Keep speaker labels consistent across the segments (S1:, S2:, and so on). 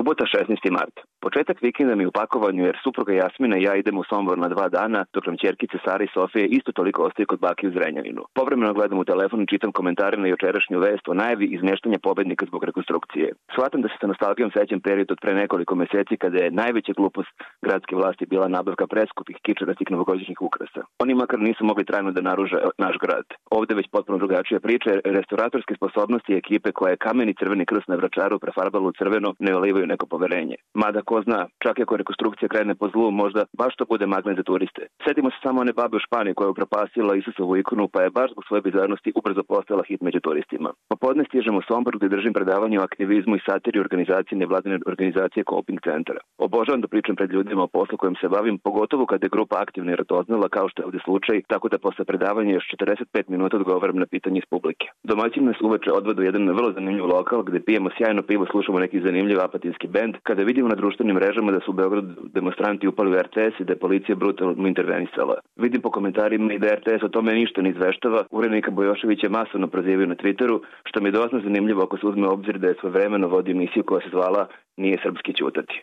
S1: Subota 16. mart. Početak vikenda mi u pakovanju jer supruga Jasmina i ja idemo u Sombor na dva dana, dok nam čerkice Sara i Sofije isto toliko ostaje kod baki u Zrenjaninu. Povremeno gledam u telefon i čitam komentare na jučerašnju vest o najavi izmeštanja pobednika zbog rekonstrukcije. Shvatam da se sa nostalgijom sećam period od pre nekoliko meseci kada je najveća glupost gradske vlasti bila nabavka preskupih kičarastih novogodišnjih ukrasa. Oni makar nisu mogli trajno da naruže naš grad. Ovde već potpuno drugačija priča, restauratorske sposobnosti ekipe koja je kameni crveni krst na vračaru prefarbala u crveno ne olivaju neko poverenje. Mada ko zna, čak i ako rekonstrukcija krene po zlu, možda baš to bude magnet za turiste. Setimo se samo one babe u Španiji koja je upropastila Isusovu ikonu, pa je baš zbog svoje bizarnosti ubrzo postala hit među turistima. Popodne stižemo u Sombor gde držim predavanje o aktivizmu i satiri organizacije nevladine organizacije Coping centra. Obožavam da pričam pred ljudima o poslu kojem se bavim, pogotovo kada je grupa aktivno i ratoznala, kao što je ovde slučaj, tako da posle predavanja još 45 minuta odgovaram na pitanje iz publike. Domaćin nas uveče odvodu jedan vrlo zanimljiv lokal gde pijemo sjajno pivo, slušamo neki zanimljiv apatinski bend, kada vidimo na društvenim mrežama da su u Beogradu demonstranti upali u RTS i da je policija brutalno intervenisala. Vidim po komentarima i da RTS o tome ništa ne izveštava, urednika Bojoševića masovno prozivaju na Twitteru, što mi je dosta zanimljivo ako se uzme obzir da je svoj vremeno vodio emisiju koja se zvala Nije srpski ćutati.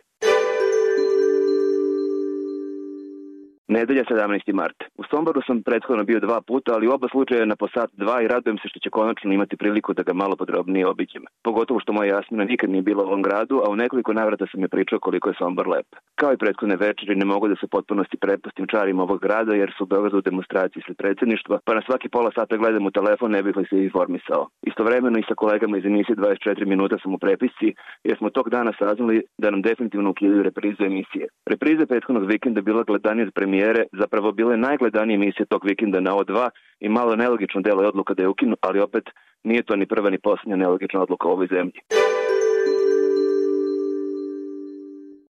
S1: Nedelja 17. mart. U Somboru sam prethodno bio dva puta, ali u oba slučaja na posat dva i radujem se što će konačno imati priliku da ga malo podrobnije obiđem. Pogotovo što moja Jasmina nikad nije bila u ovom gradu, a u nekoliko navrata sam je pričao koliko je Sombor lep. Kao i prethodne večeri ne mogu da se potpunosti pretpustim čarima ovog grada jer su u Beogradu demonstracije sled predsedništva, pa na svaki pola sata gledam u telefon ne bih li se informisao. Istovremeno i sa kolegama iz emisije 24 minuta sam u prepisci jer smo tog dana saznali da nam definitivno ukidaju reprizu emisije. Repriza prethodnog vikenda bila gledanija od premijere zapravo bile najgledanije emisije tog vikenda na O2 i malo nelogično delo je odluka da je ukinu, ali opet nije to ni prva ni poslednja nelogična odluka u ovoj zemlji.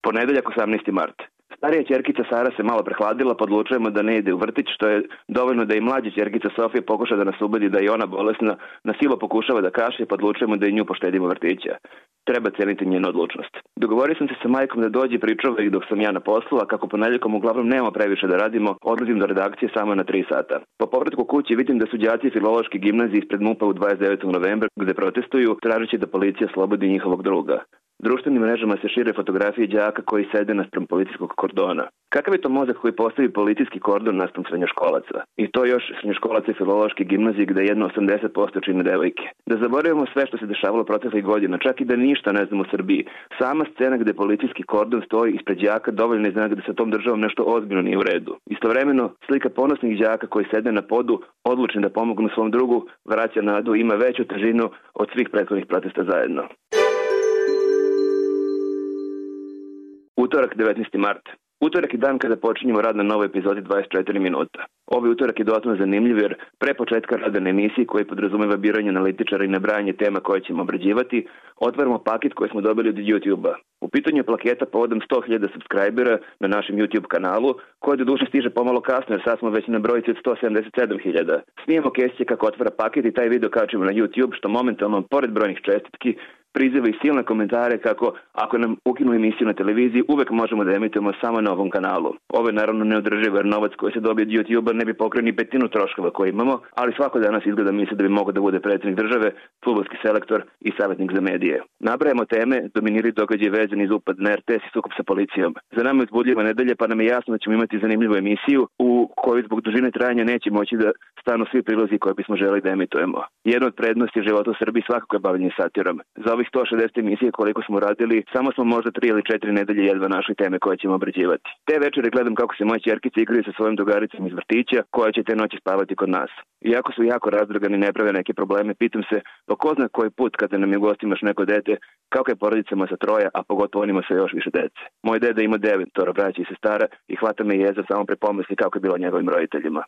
S1: Ponedeljak 18. mart. Starija čerkica Sara se malo prehladila, podlučujemo da ne ide u vrtić, što je dovoljno da i mlađa čerkica Sofija pokuša da nas ubedi da je ona bolesna, na silo pokušava da kaše, podlučujemo da i nju poštedimo vrtića. Treba ceniti njenu odlučnost. Dogovorio sam se sa majkom da dođe pričava ih dok sam ja na poslu, a kako ponedjeljkom uglavnom nemamo previše da radimo, odlazim do redakcije samo na 3 sata. Po povratku kući vidim da su đaci filološke gimnazije ispred MUPA u 29. novembra gde protestuju, tražeći da policija slobodi njihovog druga. Društvenim mrežama se šire fotografije đaka koji sede naspram policijskog kordona. Kakav je to mozak koji postavi policijski kordon naspram srednjoškolaca? I to još srednjoškolaca filološke gimnazije gde jedno 80% čine devojke. Da zaboravimo sve što se dešavalo proteklih godina, čak i da ništa ne znamo u Srbiji. Sama scena gde policijski kordon stoji ispred đaka dovoljno je znak da sa tom državom nešto ozbiljno nije u redu. Istovremeno, slika ponosnih đaka koji sede na podu, odlučni da pomognu svom drugu, vraća nadu, ima veću težinu od svih prethodnih protesta zajedno. Utorak 19. mart. Utorak je dan kada počinjemo rad na novoj epizodi 24 minuta. Ovaj utorak je dodatno zanimljiv jer pre početka rada na emisiji koji podrazumeva biranje analitičara i nabrajanje tema koje ćemo obrađivati, otvaramo paket koji smo dobili od YouTube-a. U pitanju je plaketa povodom 100.000 subscribera na našem YouTube kanalu, koja do duše stiže pomalo kasno jer sad smo već na brojici od 177.000. Snijemo kesiće kako otvara paket i taj video kačemo na YouTube, što momentalno, pored brojnih čestitki, priziva i silne komentare kako ako nam ukinu emisiju na televiziji uvek možemo da emitujemo samo na ovom kanalu. Ovo je naravno neodrživo jer novac koji se dobije od YouTube-a ne bi pokrio ni petinu troškova koje imamo, ali svako danas izgleda misle da bi mogao da bude predsednik države, futbolski selektor i savjetnik za medije. Nabrajamo teme, dominiri događaje vezani za upad na RTS i sukup sa policijom. Za nama je uzbudljiva nedelja pa nam je jasno da ćemo imati zanimljivu emisiju u kojoj zbog dužine trajanja neće moći da stanu svi prilozi koje bismo želi da emitujemo. Jedna od prednosti života u Srbiji svakako je bavljanje satirom. Za ovih 160 emisije koliko smo radili, samo smo možda tri ili četiri nedelje jedva našli teme koje ćemo obrađivati. Te večere gledam kako se moje čerkice igraju sa svojim drugaricom iz vrtića, koja će te noći spavati kod nas. Iako su jako razdragani ne prave neke probleme, pitam se, pa ko zna koji put kada nam je gostimaš neko dete, kako je porodicama sa troja, a pogotovo onima sa još više dece. Moj deda ima devet toro braća i sestara i hvata me jeza samo pre pomisli kako je bilo njegovim roditeljima.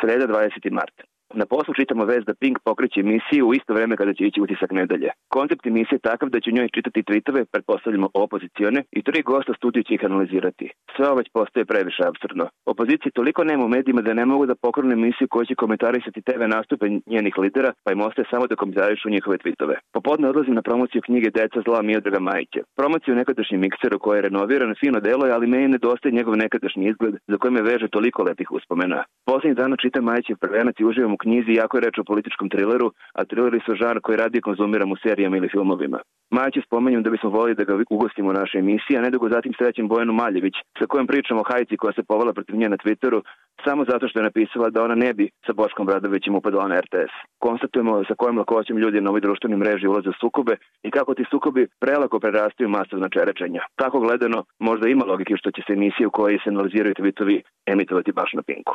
S1: Sreda 20. marta. Na poslu čitamo vez da Pink pokreće emisiju u isto vreme kada će ići utisak nedelje. Koncept emisije je takav da će njoj čitati tweetove, pretpostavljamo opozicione, i tri gosta studiju će ih analizirati. Sve ovo već postaje previše absurdno. Opozicije toliko nema u medijima da ne mogu da pokrenu emisiju koja će komentarisati TV nastupe njenih lidera, pa im ostaje samo da komentarišu njihove tweetove. Popodne odlazim na promociju knjige Deca zla Miodraga Majića. Promociju nekadašnjem mikseru koji je renoviran, fino delo je, ali meni nedostaje njegov nekadašnji izgled za koji me veže toliko lepih uspomena. Poslednjih dana čitam Majićev prvenac i uživam u knjizi, jako je reč o političkom trileru, a trileri su žar koji radi konzumiram u serijama ili filmovima. Majiću spomenjem da bismo volili da ga ugostimo u našoj emisiji, a nedugo zatim srećem Bojanu Maljević, sa kojom pričamo o hajci koja se povala protiv nje na Twitteru, samo zato što je napisala da ona ne bi sa Boškom Bradovićem upadala na RTS. Konstatujemo sa kojim lakoćem ljudi na ovoj društvenoj mreži ulaze u sukobe i kako ti sukobi prelako prerastaju masovna čerečenja. Tako gledano, možda ima logike što će se emisije u kojoj se analiziraju tweetovi emitovati baš na Pinku.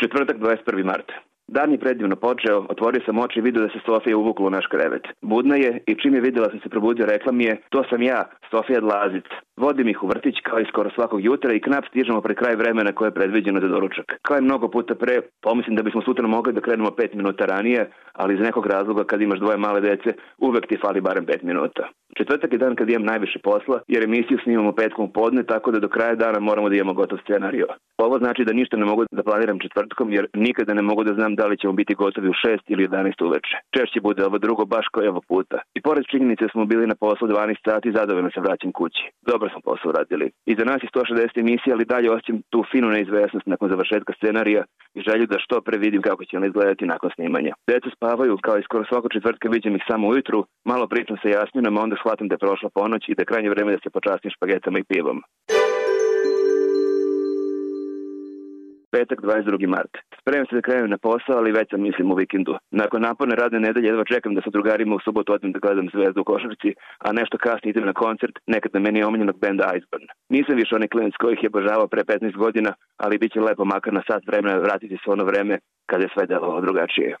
S1: Četvrtak 21. marta. Dan je predivno počeo, otvorio sam oči i vidio da se Sofija uvukla u naš krevet. Budna je i čim je videla sam se probudio rekla mi je, to sam ja, Sofija Dlazic. Vodim ih u vrtić kao i skoro svakog jutra i knap stižemo pre kraj vremena koje je predviđeno za doručak. Kao i mnogo puta pre, pomislim da bismo sutra mogli da krenemo pet minuta ranije, ali iz nekog razloga kad imaš dvoje male dece, uvek ti fali barem pet minuta. Četvrtak je dan kad imam najviše posla, jer emisiju snimamo petkom podne, tako da do kraja dana moramo da imamo gotov scenario. Ovo znači da ništa ne mogu da planiram četvrtkom, jer nikada ne mogu da znam da li ćemo biti gotovi u 6 ili 11 uveče. Češće bude ovo drugo baš kao ovog puta. I pored činjenice smo bili na poslu 12 sati, zadovoljno se vraćam kući. Dobro smo posao radili. Iza nas je 160 emisija, ali dalje osjećam tu finu neizvesnost nakon završetka scenarija i želju da što pre vidim kako će on izgledati nakon snimanja. Deca spavaju, kao i skoro svako četvrtka vidim ih samo ujutru, malo pričam sa Jasminom, a onda shvatim da je prošla ponoć i da je krajnje vreme da se počastim špagetama i pivom. Petak 22. mart. Spremam se da krenem na posao, ali već sam mislim u vikendu. Nakon naporne radne nedelje jedva čekam da sa drugarima u subotu odem da gledam zvezdu u košarci, a nešto kasnije idem na koncert nekad na meni omiljenog benda Iceburn. Nisam više onaj klinac kojih je obožavao pre 15 godina, ali bit će lepo makar na sat vremena vratiti se ono vreme kada je sve delovalo drugačije.